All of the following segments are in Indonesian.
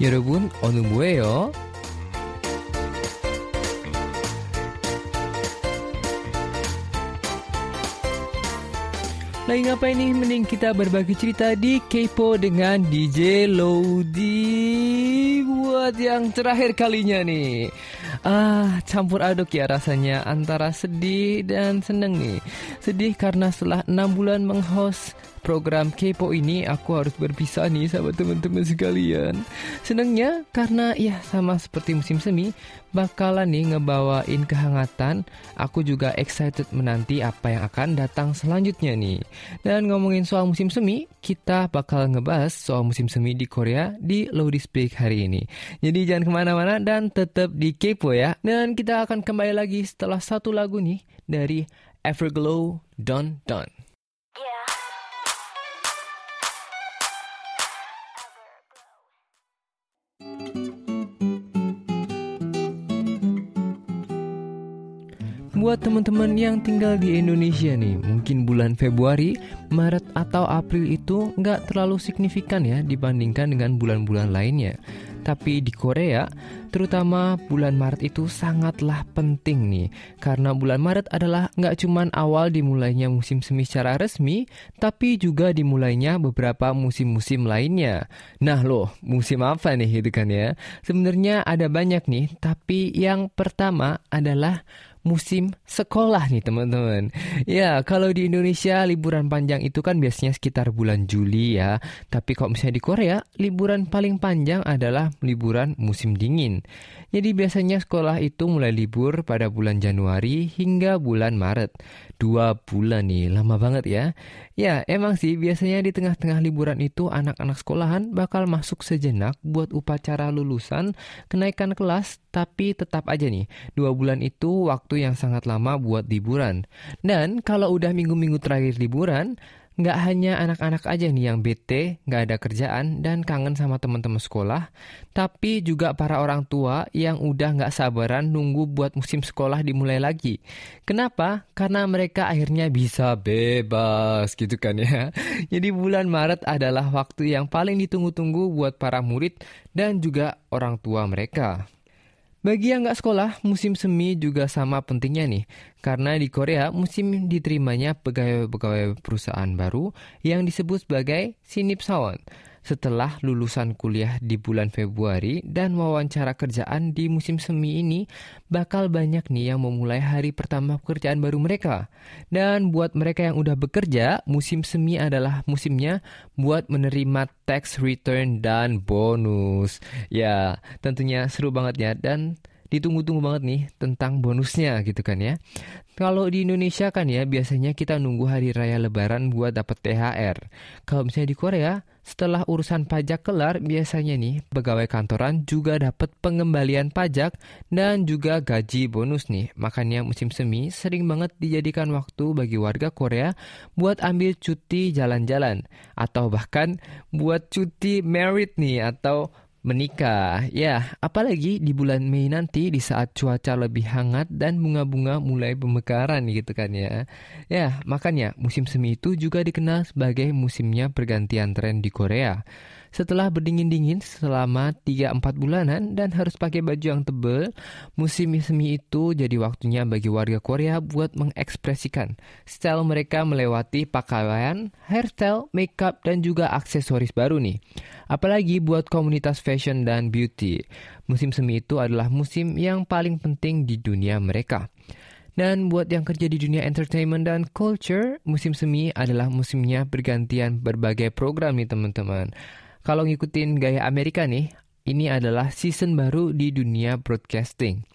여러분, 어느 뭐예요? Lagi ngapain nih? Mending kita berbagi cerita di Kepo dengan DJ Lodi Buat yang terakhir kalinya nih Ah, campur aduk ya rasanya antara sedih dan seneng nih Sedih karena setelah 6 bulan menghost program Kepo ini aku harus berpisah nih sama teman-teman sekalian. Senangnya karena ya sama seperti musim semi bakalan nih ngebawain kehangatan. Aku juga excited menanti apa yang akan datang selanjutnya nih. Dan ngomongin soal musim semi, kita bakal ngebahas soal musim semi di Korea di Lodi Speak hari ini. Jadi jangan ke mana-mana dan tetap di Kepo ya. Dan kita akan kembali lagi setelah satu lagu nih dari Everglow Don Don. Buat teman-teman yang tinggal di Indonesia nih, mungkin bulan Februari, Maret atau April itu nggak terlalu signifikan ya dibandingkan dengan bulan-bulan lainnya. Tapi di Korea, terutama bulan Maret itu sangatlah penting nih. Karena bulan Maret adalah nggak cuman awal dimulainya musim semi secara resmi, tapi juga dimulainya beberapa musim-musim lainnya. Nah loh, musim apa nih gitu kan ya? Sebenarnya ada banyak nih, tapi yang pertama adalah musim sekolah nih teman-teman. Ya, kalau di Indonesia liburan panjang itu kan biasanya sekitar bulan Juli ya. Tapi kalau misalnya di Korea, liburan paling panjang adalah liburan musim dingin. Jadi biasanya sekolah itu mulai libur pada bulan Januari hingga bulan Maret. Dua bulan nih, lama banget ya. Ya, emang sih biasanya di tengah-tengah liburan itu anak-anak sekolahan bakal masuk sejenak buat upacara lulusan, kenaikan kelas, tapi tetap aja nih, dua bulan itu waktu yang sangat lama buat liburan. Dan kalau udah minggu-minggu terakhir liburan, nggak hanya anak-anak aja nih yang bete, nggak ada kerjaan, dan kangen sama teman-teman sekolah, tapi juga para orang tua yang udah nggak sabaran nunggu buat musim sekolah dimulai lagi. Kenapa? Karena mereka akhirnya bisa bebas gitu kan ya. Jadi bulan Maret adalah waktu yang paling ditunggu-tunggu buat para murid dan juga orang tua mereka. Bagi yang nggak sekolah, musim semi juga sama pentingnya nih. Karena di Korea, musim diterimanya pegawai-pegawai perusahaan baru yang disebut sebagai sinipsawan setelah lulusan kuliah di bulan Februari dan wawancara kerjaan di musim semi ini bakal banyak nih yang memulai hari pertama pekerjaan baru mereka. Dan buat mereka yang udah bekerja, musim semi adalah musimnya buat menerima tax return dan bonus. Ya, tentunya seru banget ya dan ditunggu-tunggu banget nih tentang bonusnya gitu kan ya. Kalau di Indonesia kan ya biasanya kita nunggu hari raya lebaran buat dapat THR. Kalau misalnya di Korea, setelah urusan pajak kelar biasanya nih pegawai kantoran juga dapat pengembalian pajak dan juga gaji bonus nih. Makanya musim semi sering banget dijadikan waktu bagi warga Korea buat ambil cuti jalan-jalan atau bahkan buat cuti merit nih atau menikah. Ya, apalagi di bulan Mei nanti di saat cuaca lebih hangat dan bunga-bunga mulai pemekaran gitu kan ya. Ya, makanya musim semi itu juga dikenal sebagai musimnya pergantian tren di Korea. Setelah berdingin-dingin selama 3-4 bulanan dan harus pakai baju yang tebal, musim semi itu jadi waktunya bagi warga Korea buat mengekspresikan style mereka melewati pakaian, hairstyle, makeup, dan juga aksesoris baru nih. Apalagi buat komunitas fashion dan beauty. Musim semi itu adalah musim yang paling penting di dunia mereka. Dan buat yang kerja di dunia entertainment dan culture, musim semi adalah musimnya bergantian berbagai program nih teman-teman. Kalau ngikutin gaya Amerika nih, ini adalah season baru di dunia broadcasting.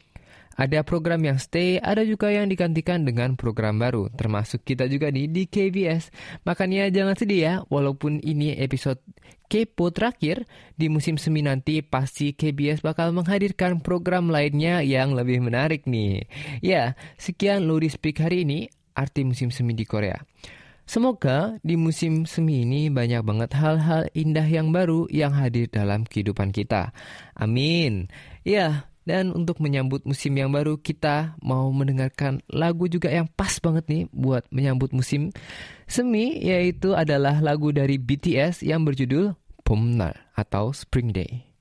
Ada program yang stay, ada juga yang digantikan dengan program baru, termasuk kita juga nih di KBS. Makanya jangan sedih ya, walaupun ini episode Kepo terakhir, di musim semi nanti pasti KBS bakal menghadirkan program lainnya yang lebih menarik nih. Ya, sekian Luri Speak hari ini, arti musim semi di Korea. Semoga di musim semi ini banyak banget hal-hal indah yang baru yang hadir dalam kehidupan kita. Amin. Ya, dan untuk menyambut musim yang baru kita mau mendengarkan lagu juga yang pas banget nih buat menyambut musim semi yaitu adalah lagu dari BTS yang berjudul Pomnar atau Spring Day.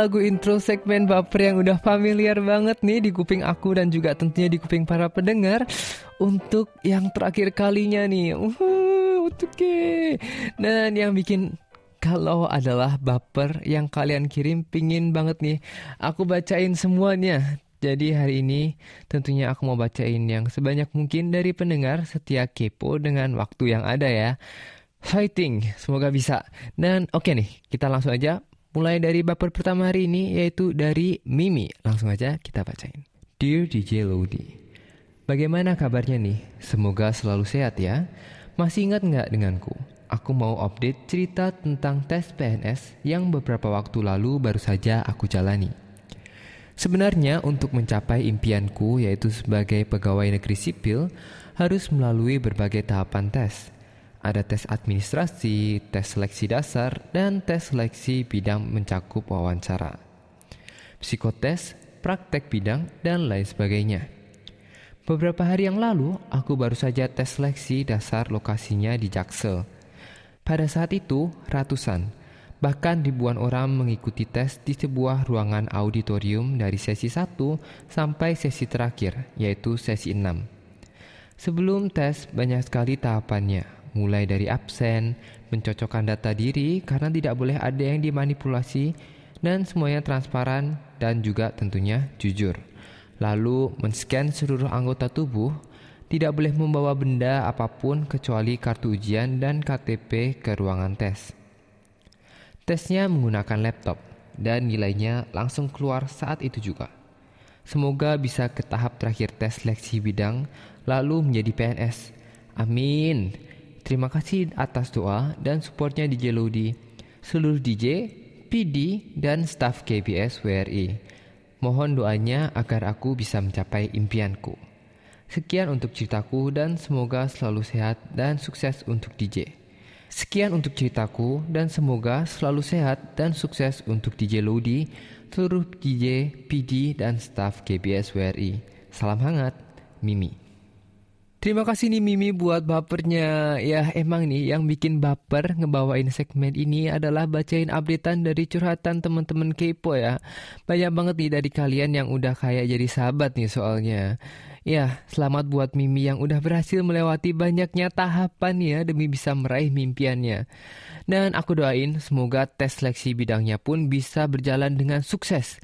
Lagu intro segmen baper yang udah familiar banget nih di kuping aku dan juga tentunya di kuping para pendengar untuk yang terakhir kalinya nih. Oke. Dan yang bikin kalau adalah baper yang kalian kirim pingin banget nih aku bacain semuanya. Jadi hari ini tentunya aku mau bacain yang sebanyak mungkin dari pendengar setia kepo dengan waktu yang ada ya. Fighting, semoga bisa. Dan oke okay nih, kita langsung aja Mulai dari baper pertama hari ini yaitu dari Mimi. Langsung aja kita bacain. Dear DJ Lodi, bagaimana kabarnya nih? Semoga selalu sehat ya. Masih ingat nggak denganku? Aku mau update cerita tentang tes PNS yang beberapa waktu lalu baru saja aku jalani. Sebenarnya untuk mencapai impianku yaitu sebagai pegawai negeri sipil harus melalui berbagai tahapan tes ada tes administrasi, tes seleksi dasar, dan tes seleksi bidang mencakup wawancara. Psikotes, praktek bidang, dan lain sebagainya. Beberapa hari yang lalu, aku baru saja tes seleksi dasar lokasinya di Jaksel. Pada saat itu, ratusan, bahkan ribuan orang mengikuti tes di sebuah ruangan auditorium dari sesi 1 sampai sesi terakhir, yaitu sesi 6. Sebelum tes, banyak sekali tahapannya, mulai dari absen, mencocokkan data diri karena tidak boleh ada yang dimanipulasi, dan semuanya transparan dan juga tentunya jujur. Lalu, men-scan seluruh anggota tubuh, tidak boleh membawa benda apa pun kecuali kartu ujian dan KTP ke ruangan tes. Tesnya menggunakan laptop dan nilainya langsung keluar saat itu juga. Semoga bisa ke tahap terakhir tes seleksi bidang lalu menjadi PNS. Amin. Terima kasih atas doa dan supportnya DJ Lodi, seluruh DJ, PD, dan staf KBS WRI. Mohon doanya agar aku bisa mencapai impianku. Sekian untuk ceritaku dan semoga selalu sehat dan sukses untuk DJ. Sekian untuk ceritaku dan semoga selalu sehat dan sukses untuk DJ Lodi, seluruh DJ, PD, dan staf KBS WRI. Salam hangat, Mimi. Terima kasih nih Mimi buat bapernya. Ya emang nih yang bikin baper ngebawain segmen ini adalah bacain updatean dari curhatan teman-teman kepo ya. Banyak banget nih dari kalian yang udah kayak jadi sahabat nih soalnya. Ya, selamat buat Mimi yang udah berhasil melewati banyaknya tahapan ya demi bisa meraih mimpiannya. Dan aku doain semoga tes seleksi bidangnya pun bisa berjalan dengan sukses.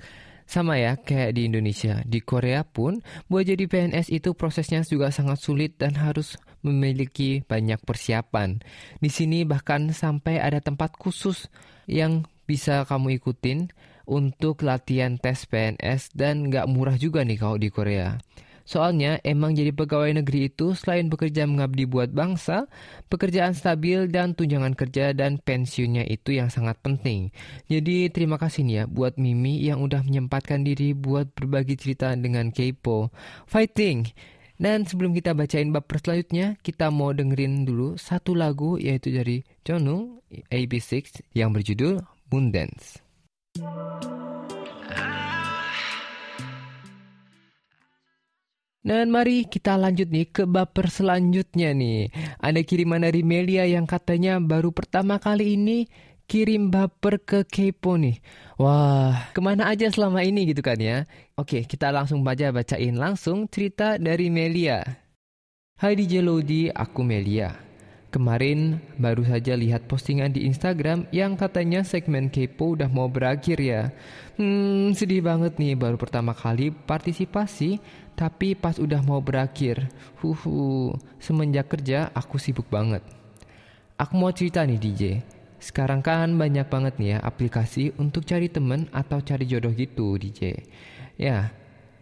Sama ya kayak di Indonesia. Di Korea pun buat jadi PNS itu prosesnya juga sangat sulit dan harus memiliki banyak persiapan. Di sini bahkan sampai ada tempat khusus yang bisa kamu ikutin untuk latihan tes PNS dan nggak murah juga nih kalau di Korea. Soalnya emang jadi pegawai negeri itu selain bekerja mengabdi buat bangsa, pekerjaan stabil dan tunjangan kerja dan pensiunnya itu yang sangat penting. Jadi terima kasih nih ya buat Mimi yang udah menyempatkan diri buat berbagi cerita dengan Kepo. Fighting! Dan sebelum kita bacain bab selanjutnya, kita mau dengerin dulu satu lagu yaitu dari Jonu AB6 yang berjudul Moon Dance. Dan mari kita lanjut nih ke baper selanjutnya nih. Ada kiriman dari Melia yang katanya baru pertama kali ini kirim baper ke Kepo nih. Wah, ke mana aja selama ini gitu kan ya? Oke, kita langsung baca bacain langsung cerita dari Melia. Hai DJ Lodi, aku Melia. Kemarin baru saja lihat postingan di Instagram yang katanya segmen Kepo udah mau berakhir ya. Hmm, sedih banget nih baru pertama kali partisipasi tapi pas udah mau berakhir. Huhu, semenjak kerja aku sibuk banget. Aku mau cerita nih DJ. Sekarang kan banyak banget nih ya aplikasi untuk cari temen atau cari jodoh gitu DJ. Ya,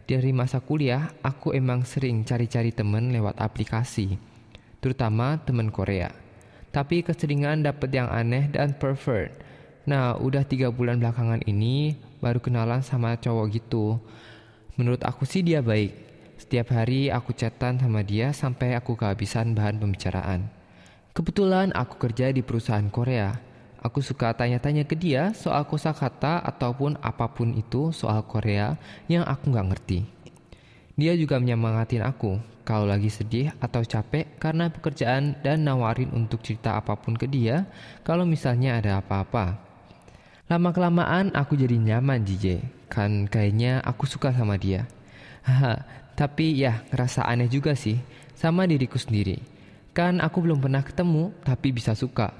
dari masa kuliah aku emang sering cari-cari temen lewat aplikasi terutama teman Korea. Tapi keseringan dapet yang aneh dan pervert. Nah, udah tiga bulan belakangan ini baru kenalan sama cowok gitu. Menurut aku sih dia baik. Setiap hari aku chatan sama dia sampai aku kehabisan bahan pembicaraan. Kebetulan aku kerja di perusahaan Korea. Aku suka tanya-tanya ke dia soal kosakata ataupun apa pun itu soal Korea yang aku nggak ngerti. Dia juga menyemangatin aku kalau lagi sedih atau capek karena pekerjaan dan nawarin untuk cerita apa pun ke dia kalau misalnya ada apa-apa. Lama-kelamaan aku jadi nyaman JJ. Kan kayaknya aku suka sama dia. Haha, tapi ya ngerasa aneh juga sih. Sama diriku sendiri. Kan aku belum pernah ketemu, tapi bisa suka.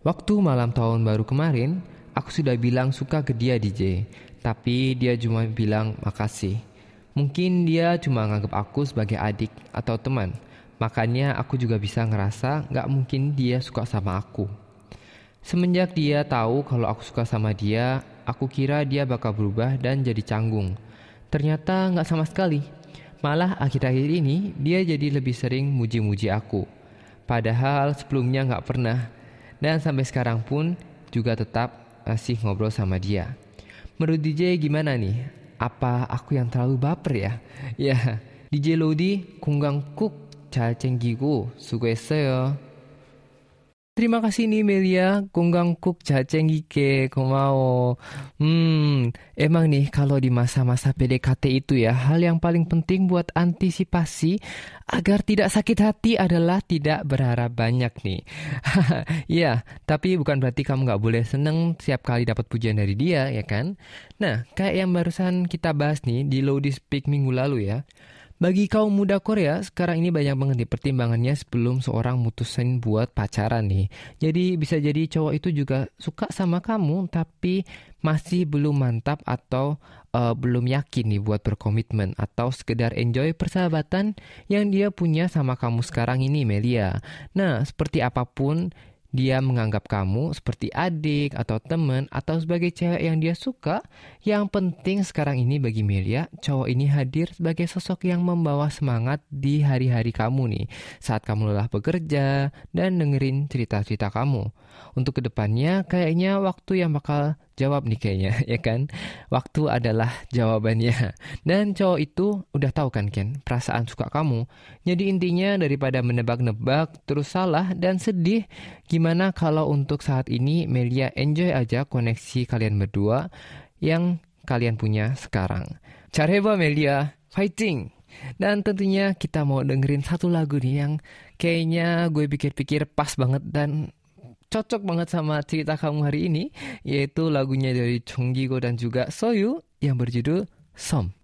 Waktu malam tahun baru kemarin, aku sudah bilang suka ke dia DJ. Tapi dia cuma bilang makasih. Mungkin dia cuma nganggap aku sebagai adik atau teman. Makanya aku juga bisa ngerasa gak mungkin dia suka sama aku. Semenjak dia tahu kalau aku suka sama dia, aku kira dia bakal berubah dan jadi canggung. Ternyata gak sama sekali. Malah akhir-akhir ini dia jadi lebih sering muji-muji aku. Padahal sebelumnya gak pernah. Dan sampai sekarang pun juga tetap masih ngobrol sama dia. Menurut DJ gimana nih? Apa aku yang terlalu baper ya? Ya, DJ Lodi kunggang kuk 잘 챙기고 수고했어요. Terima kasih nih Melia, gonggangkuk jajengike, komao. Hmm, emang nih kalau di masa-masa PDKT itu ya, hal yang paling penting buat antisipasi agar tidak sakit hati adalah tidak berharap banyak nih. ya, tapi bukan berarti kamu nggak boleh seneng setiap kali dapat pujian dari dia, ya kan? Nah, kayak yang barusan kita bahas nih di Lodi Speak minggu lalu ya. Bagi kaum muda Korea, sekarang ini banyak banget nih pertimbangannya sebelum seorang mutusin buat pacaran nih. Jadi bisa jadi cowok itu juga suka sama kamu, tapi masih belum mantap atau uh, belum yakin nih buat berkomitmen atau sekedar enjoy persahabatan yang dia punya sama kamu sekarang ini, Melia. Nah, seperti apa pun dia menganggap kamu seperti adik atau teman atau sebagai cewek yang dia suka, yang penting sekarang ini bagi Melia, cowok ini hadir sebagai sosok yang membawa semangat di hari-hari kamu nih, saat kamu lelah bekerja dan dengerin cerita-cerita kamu. Untuk ke depannya, kayaknya waktu yang bakal jawab nih kayaknya, ya kan? Waktu adalah jawabannya. Dan cowok itu udah tahu kan Ken, perasaan suka kamu. Jadi intinya daripada menebak-nebak, terus salah dan sedih, gimana kalau untuk saat ini Melia enjoy aja koneksi kalian berdua yang kalian punya sekarang. Careba Melia, fighting! Dan tentunya kita mau dengerin satu lagu nih yang kayaknya gue pikir-pikir pas banget dan cocok banget sama cerita kamu hari ini, yaitu lagunya dari Chonggigo dan juga Soyu yang berjudul Som.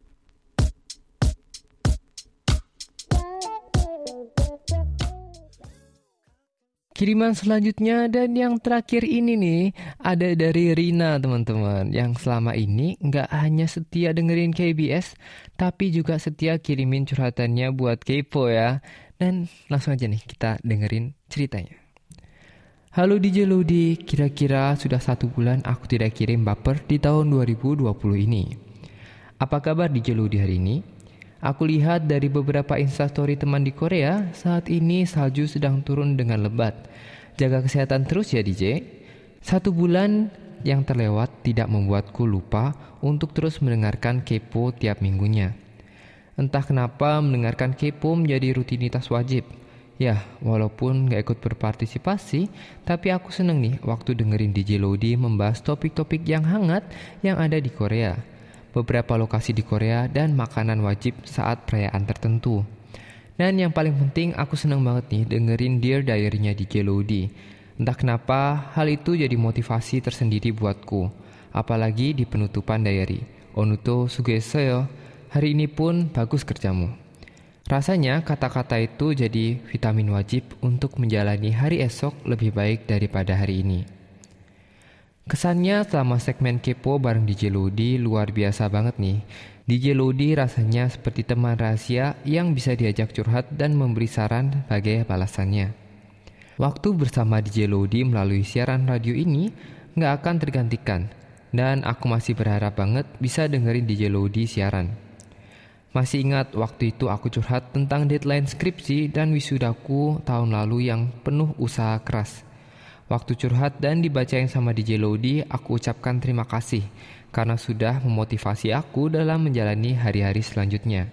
Kiriman selanjutnya dan yang terakhir ini nih ada dari Rina teman-teman yang selama ini nggak hanya setia dengerin KBS tapi juga setia kirimin curhatannya buat Kepo ya dan langsung aja nih kita dengerin ceritanya. Halo DJ Ludi, kira-kira sudah satu bulan aku tidak kirim baper di tahun 2020 ini. Apa kabar DJ Ludi hari ini? Aku lihat dari beberapa instastory teman di Korea, saat ini salju sedang turun dengan lebat. Jaga kesehatan terus ya DJ. Satu bulan yang terlewat tidak membuatku lupa untuk terus mendengarkan kepo tiap minggunya. Entah kenapa mendengarkan kepo menjadi rutinitas wajib. Ya, walaupun gak ikut berpartisipasi, tapi aku seneng nih waktu dengerin DJ Lodi membahas topik-topik yang hangat yang ada di Korea. Beberapa lokasi di Korea dan makanan wajib saat perayaan tertentu. Dan yang paling penting aku seneng banget nih dengerin Dear Diary-nya DJ Lodi. Entah kenapa hal itu jadi motivasi tersendiri buatku. Apalagi di penutupan diary. Onuto sugeseo, hari ini pun bagus kerjamu. Rasanya kata-kata itu jadi vitamin wajib untuk menjalani hari esok lebih baik daripada hari ini. Kesannya selama segmen kepo bareng DJ Lodi luar biasa banget nih. DJ Lodi rasanya seperti teman rahasia yang bisa diajak curhat dan memberi saran sebagai balasannya. Waktu bersama DJ Lodi melalui siaran radio ini nggak akan tergantikan. Dan aku masih berharap banget bisa dengerin DJ Lodi siaran. Masih ingat waktu itu aku curhat tentang deadline skripsi dan wisudaku tahun lalu yang penuh usaha keras. Waktu curhat dan dibacain sama DJ Lodi, aku ucapkan terima kasih karena sudah memotivasi aku dalam menjalani hari-hari selanjutnya.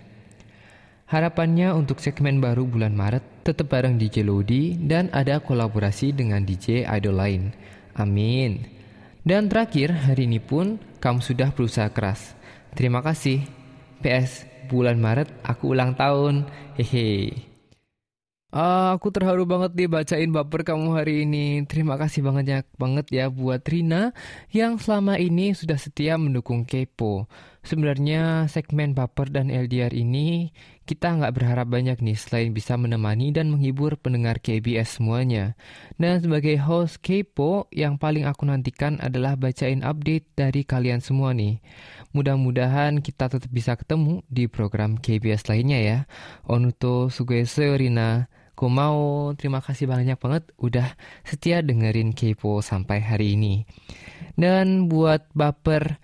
Harapannya untuk segmen baru bulan Maret tetap bareng DJ Lodi dan ada kolaborasi dengan DJ idol lain. Amin. Dan terakhir, hari ini pun kamu sudah berusaha keras. Terima kasih. PS, bulan Maret aku ulang tahun. Hehe. Uh, aku terharu banget nih bacain baper kamu hari ini. Terima kasih banget banget ya buat Rina yang selama ini sudah setia mendukung Kepo. Sebenarnya segmen baper dan LDR ini kita nggak berharap banyak nih selain bisa menemani dan menghibur pendengar KBS semuanya. Dan sebagai host Kepo yang paling aku nantikan adalah bacain update dari kalian semua nih. Mudah-mudahan kita tetap bisa ketemu di program KBS lainnya ya. Onuto Sugese Rina. mau terima kasih banyak banget udah setia dengerin Kepo sampai hari ini. Dan buat baper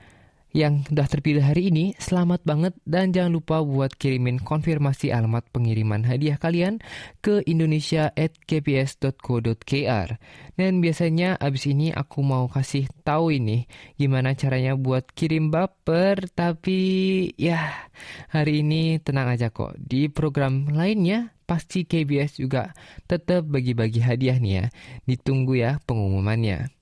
yang sudah terpilih hari ini, selamat banget dan jangan lupa buat kirimin konfirmasi alamat pengiriman hadiah kalian ke indonesia@kps.co.kr. Dan biasanya abis ini aku mau kasih tahu ini gimana caranya buat kirim baper, tapi ya hari ini tenang aja kok. Di program lainnya pasti KBS juga tetap bagi-bagi hadiah nih ya. Ditunggu ya pengumumannya.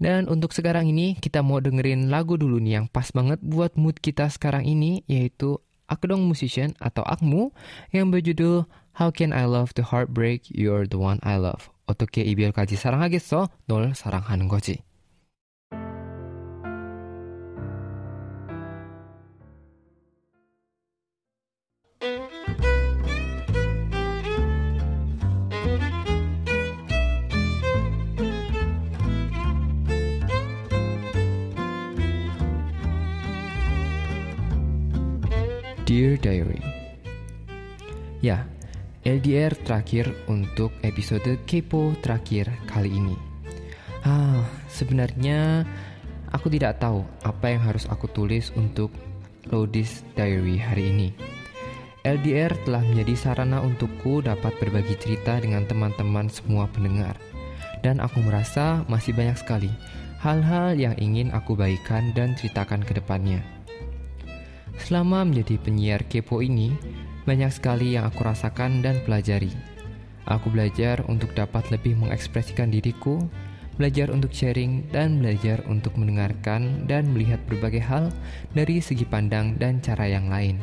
Dan untuk sekarang ini kita mau dengerin lagu dulu nih yang pas banget buat mood kita sekarang ini yaitu Akedong Musician atau Akmu yang berjudul How Can I Love the Heartbreak You're the One I Love. 어떻게 이별까지 사랑하겠어? 널 사랑하는 거지. Dear Diary. Ya, LDR terakhir untuk episode Kepo terakhir kali ini. Ah, sebenarnya aku tidak tahu apa yang harus aku tulis untuk Lodis Diary hari ini. LDR telah menjadi sarana untukku dapat berbagi cerita dengan teman-teman semua pendengar. Dan aku merasa masih banyak sekali hal-hal yang ingin aku baikkan dan ceritakan ke depannya. Selama menjadi penyiar kepo ini, banyak sekali yang aku rasakan dan pelajari. Aku belajar untuk dapat lebih mengekspresikan diriku, belajar untuk sharing, dan belajar untuk mendengarkan dan melihat berbagai hal dari segi pandang dan cara yang lain.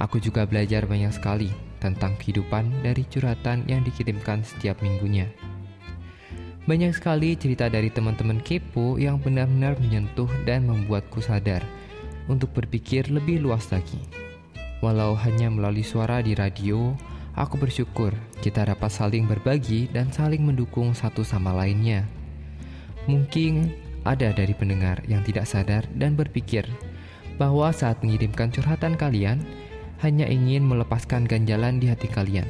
Aku juga belajar banyak sekali tentang kehidupan dari curhatan yang dikirimkan setiap minggunya. Banyak sekali cerita dari teman-teman kepo yang benar-benar menyentuh dan membuatku sadar – untuk berpikir lebih luas lagi. Walau hanya melalui suara di radio, aku bersyukur kita dapat saling berbagi dan saling mendukung satu sama lainnya. Mungkin ada dari pendengar yang tidak sadar dan berpikir bahwa saat mengirimkan curhatan kalian hanya ingin melepaskan ganjalan di hati kalian.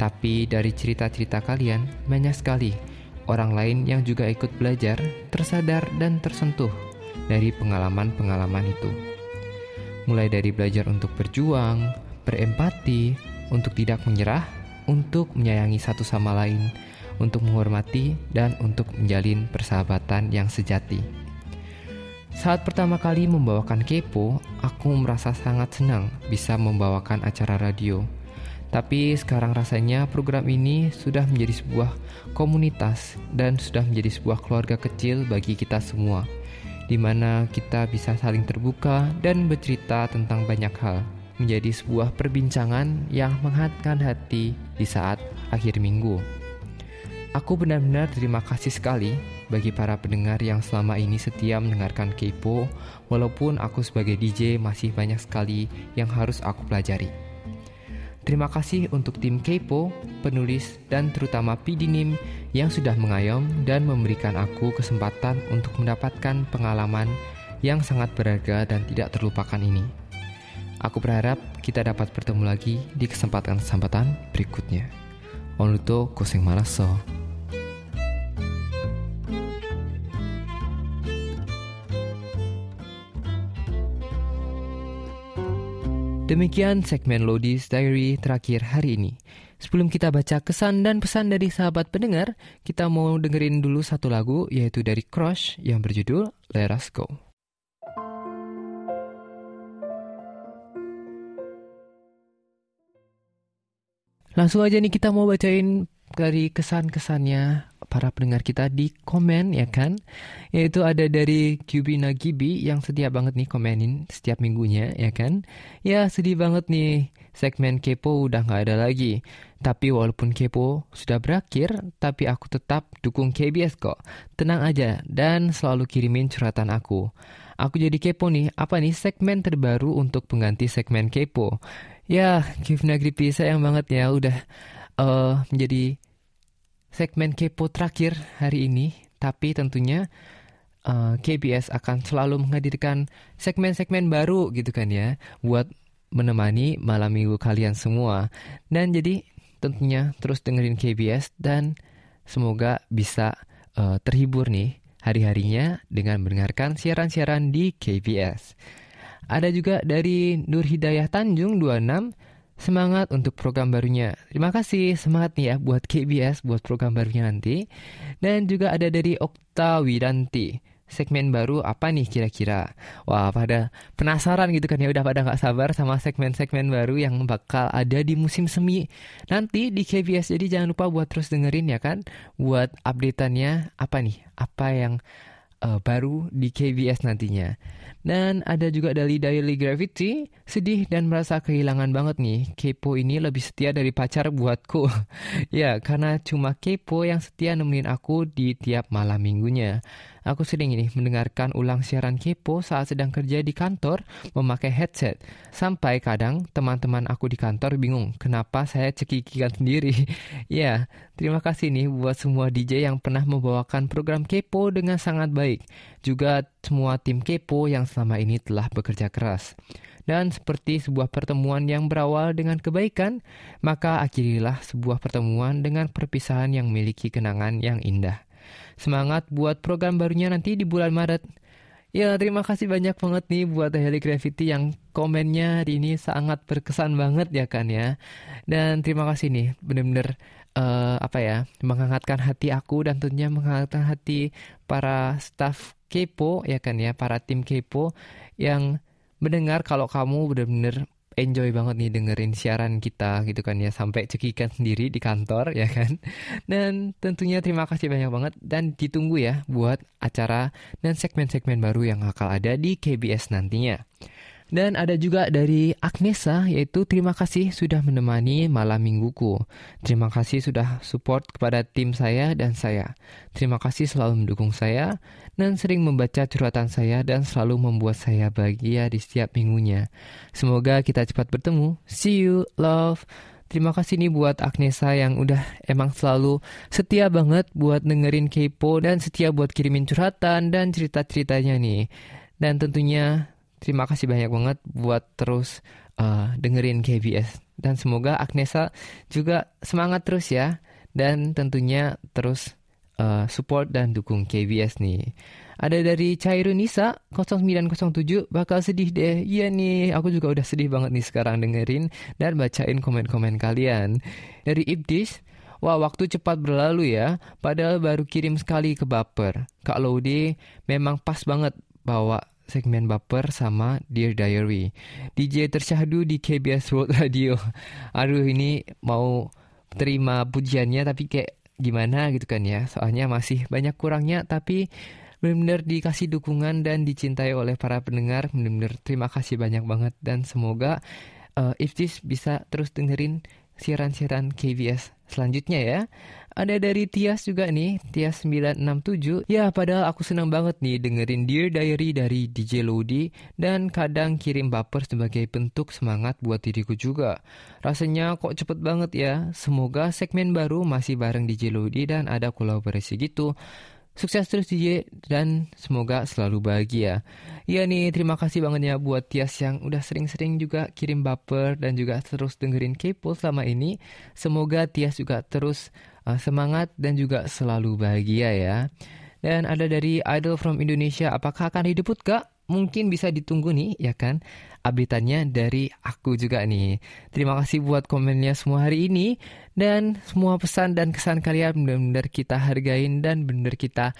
Tapi dari cerita-cerita kalian, banyak sekali orang lain yang juga ikut belajar, tersadar, dan tersentuh dari pengalaman-pengalaman itu. Mulai dari belajar untuk berjuang, berempati, untuk tidak menyerah, untuk menyayangi satu sama lain, untuk menghormati, dan untuk menjalin persahabatan yang sejati. Saat pertama kali membawakan Kepo, aku merasa sangat senang bisa membawakan acara radio. Tapi sekarang rasanya program ini sudah menjadi sebuah komunitas dan sudah menjadi sebuah keluarga kecil bagi kita semua di mana kita bisa saling terbuka dan bercerita tentang banyak hal, menjadi sebuah perbincangan yang menghangatkan hati di saat akhir minggu. Aku benar-benar terima kasih sekali bagi para pendengar yang selama ini setia mendengarkan Kepo, walaupun aku sebagai DJ masih banyak sekali yang harus aku pelajari. Terima kasih untuk tim Kepo, penulis, dan terutama PDNIM yang sudah mengayom dan memberikan aku kesempatan untuk mendapatkan pengalaman yang sangat berharga dan tidak terlupakan ini. Aku berharap kita dapat bertemu lagi di kesempatan-kesempatan berikutnya. Onuto koseng maraso. Demikian segmen Lodis Diary terakhir hari ini. Sebelum kita baca kesan dan pesan dari sahabat pendengar, kita mau dengerin dulu satu lagu yaitu dari Crush yang berjudul Let Us Go. Langsung aja nih kita mau bacain dari kesan-kesannya para pendengar kita di komen ya kan yaitu ada dari QB Nagibi yang setia banget nih komenin setiap minggunya ya kan ya sedih banget nih segmen kepo udah nggak ada lagi. Tapi walaupun kepo sudah berakhir, tapi aku tetap dukung KBS kok. Tenang aja dan selalu kirimin curhatan aku. Aku jadi kepo nih, apa nih segmen terbaru untuk pengganti segmen kepo? Ya, Kivna Gripi sayang banget ya udah uh, menjadi segmen kepo terakhir hari ini. Tapi tentunya uh, eh, KBS akan selalu menghadirkan segmen-segmen baru gitu kan ya buat menemani malam minggu kalian semua. Dan jadi tentunya terus dengerin KBS dan semoga bisa uh, terhibur nih hari-harinya dengan mendengarkan siaran-siaran di KBS. Ada juga dari Nur Hidayah Tanjung 26 semangat untuk program barunya. Terima kasih semangat nih ya buat KBS buat program barunya nanti. Dan juga ada dari Okta Wiranti segmen baru apa nih kira-kira? Wah, pada penasaran gitu kan ya, udah pada nggak sabar sama segmen-segmen baru yang bakal ada di musim semi nanti di KBS. Jadi jangan lupa buat terus dengerin ya kan, buat updateannya apa nih, apa yang uh, baru di KBS nantinya. Dan ada juga dari Daily Gravity, sedih dan merasa kehilangan banget nih. Kepo ini lebih setia dari pacar buatku. ya, karena cuma Kepo yang setia nemenin aku di tiap malam minggunya. Aku sering ini mendengarkan ulang siaran Kepo saat sedang kerja di kantor memakai headset. Sampai kadang teman-teman aku di kantor bingung kenapa saya cekikikan sendiri. ya, terima kasih nih buat semua DJ yang pernah membawakan program Kepo dengan sangat baik. Juga semua tim Kepo yang selama ini telah bekerja keras. Dan seperti sebuah pertemuan yang berawal dengan kebaikan, maka akhirilah sebuah pertemuan dengan perpisahan yang memiliki kenangan yang indah. Semangat buat program barunya nanti di bulan Maret. Ya, terima kasih banyak banget nih buat Heli Gravity yang komennya hari ini sangat berkesan banget ya kan ya. Dan terima kasih nih, bener-bener uh, apa ya, menghangatkan hati aku dan tentunya menghangatkan hati para staff Kepo ya kan ya, para tim Kepo yang mendengar kalau kamu benar-benar enjoy banget nih dengerin siaran kita gitu kan ya. Sampai cekikan sendiri di kantor ya kan. Dan tentunya terima kasih banyak banget. Dan ditunggu ya buat acara dan segmen-segmen baru yang akan ada di KBS nantinya. Dan ada juga dari Agnesa yaitu terima kasih sudah menemani malam mingguku. Terima kasih sudah support kepada tim saya dan saya. Terima kasih selalu mendukung saya dan sering membaca curhatan saya dan selalu membuat saya bahagia di setiap minggunya. Semoga kita cepat bertemu. See you, love. Terima kasih nih buat Agnesa yang udah emang selalu setia banget buat dengerin Kepo dan setia buat kirimin curhatan dan cerita-ceritanya nih. Dan tentunya Terima kasih banyak banget buat terus uh, dengerin KBS dan semoga Agnesa juga semangat terus ya dan tentunya terus uh, support dan dukung KBS nih. Ada dari Cairu Nisa 0907 bakal sedih deh. Iya nih, aku juga udah sedih banget nih sekarang dengerin dan bacain komen-komen kalian. Dari Ibdis, Wah, waktu cepat berlalu ya. Padahal baru kirim sekali ke baper. Kak Laude memang pas banget bawa segmen baper sama Dear Diary. DJ tersyahdu di KBS World Radio. Aduh ini mau terima pujiannya tapi kayak gimana gitu kan ya. Soalnya masih banyak kurangnya tapi benar-benar dikasih dukungan dan dicintai oleh para pendengar. Benar-benar terima kasih banyak banget dan semoga uh, Iftis bisa terus dengerin siaran-siaran KBS selanjutnya ya. Ada dari Tias juga nih, Tias 967. Ya, padahal aku senang banget nih dengerin Dear Diary dari DJ Lodi dan kadang kirim baper sebagai bentuk semangat buat diriku juga. Rasanya kok cepet banget ya. Semoga segmen baru masih bareng DJ Lodi dan ada kolaborasi gitu. Sukses terus DJ dan semoga selalu bahagia. Iya nih, terima kasih banget ya buat Tias yang udah sering-sering juga kirim baper dan juga terus dengerin Kepo selama ini. Semoga Tias juga terus uh, semangat dan juga selalu bahagia ya. Dan ada dari Idol from Indonesia, apakah akan didebut kak? Mungkin bisa ditunggu nih ya kan updateannya dari aku juga nih. Terima kasih buat komennya semua hari ini dan semua pesan dan kesan kalian benar-benar kita hargain dan benar kita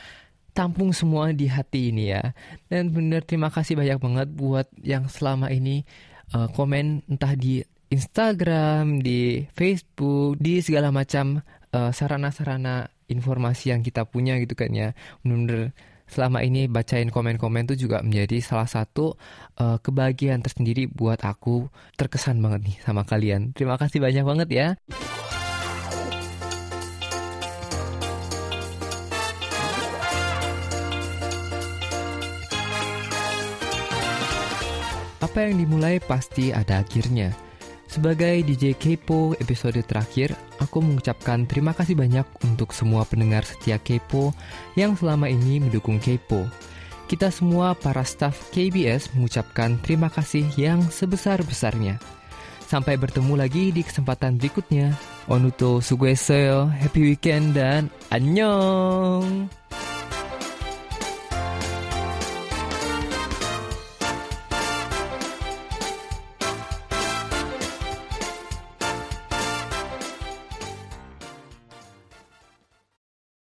tampung semua di hati ini ya. Dan benar terima kasih banyak banget buat yang selama ini uh, komen entah di Instagram, di Facebook, di segala macam eh, sarana-sarana informasi yang kita punya gitu kan ya benar-benar selama ini bacain komen-komen tuh juga menjadi salah satu uh, kebahagiaan tersendiri buat aku. Terkesan banget nih sama kalian. Terima kasih banyak banget ya. Apa yang dimulai pasti ada akhirnya. Sebagai DJ Kepo episode terakhir, aku mengucapkan terima kasih banyak untuk semua pendengar setia Kepo yang selama ini mendukung Kepo. Kita semua para staff KBS mengucapkan terima kasih yang sebesar-besarnya. Sampai bertemu lagi di kesempatan berikutnya. Onuto sugueseo, happy weekend dan annyeong!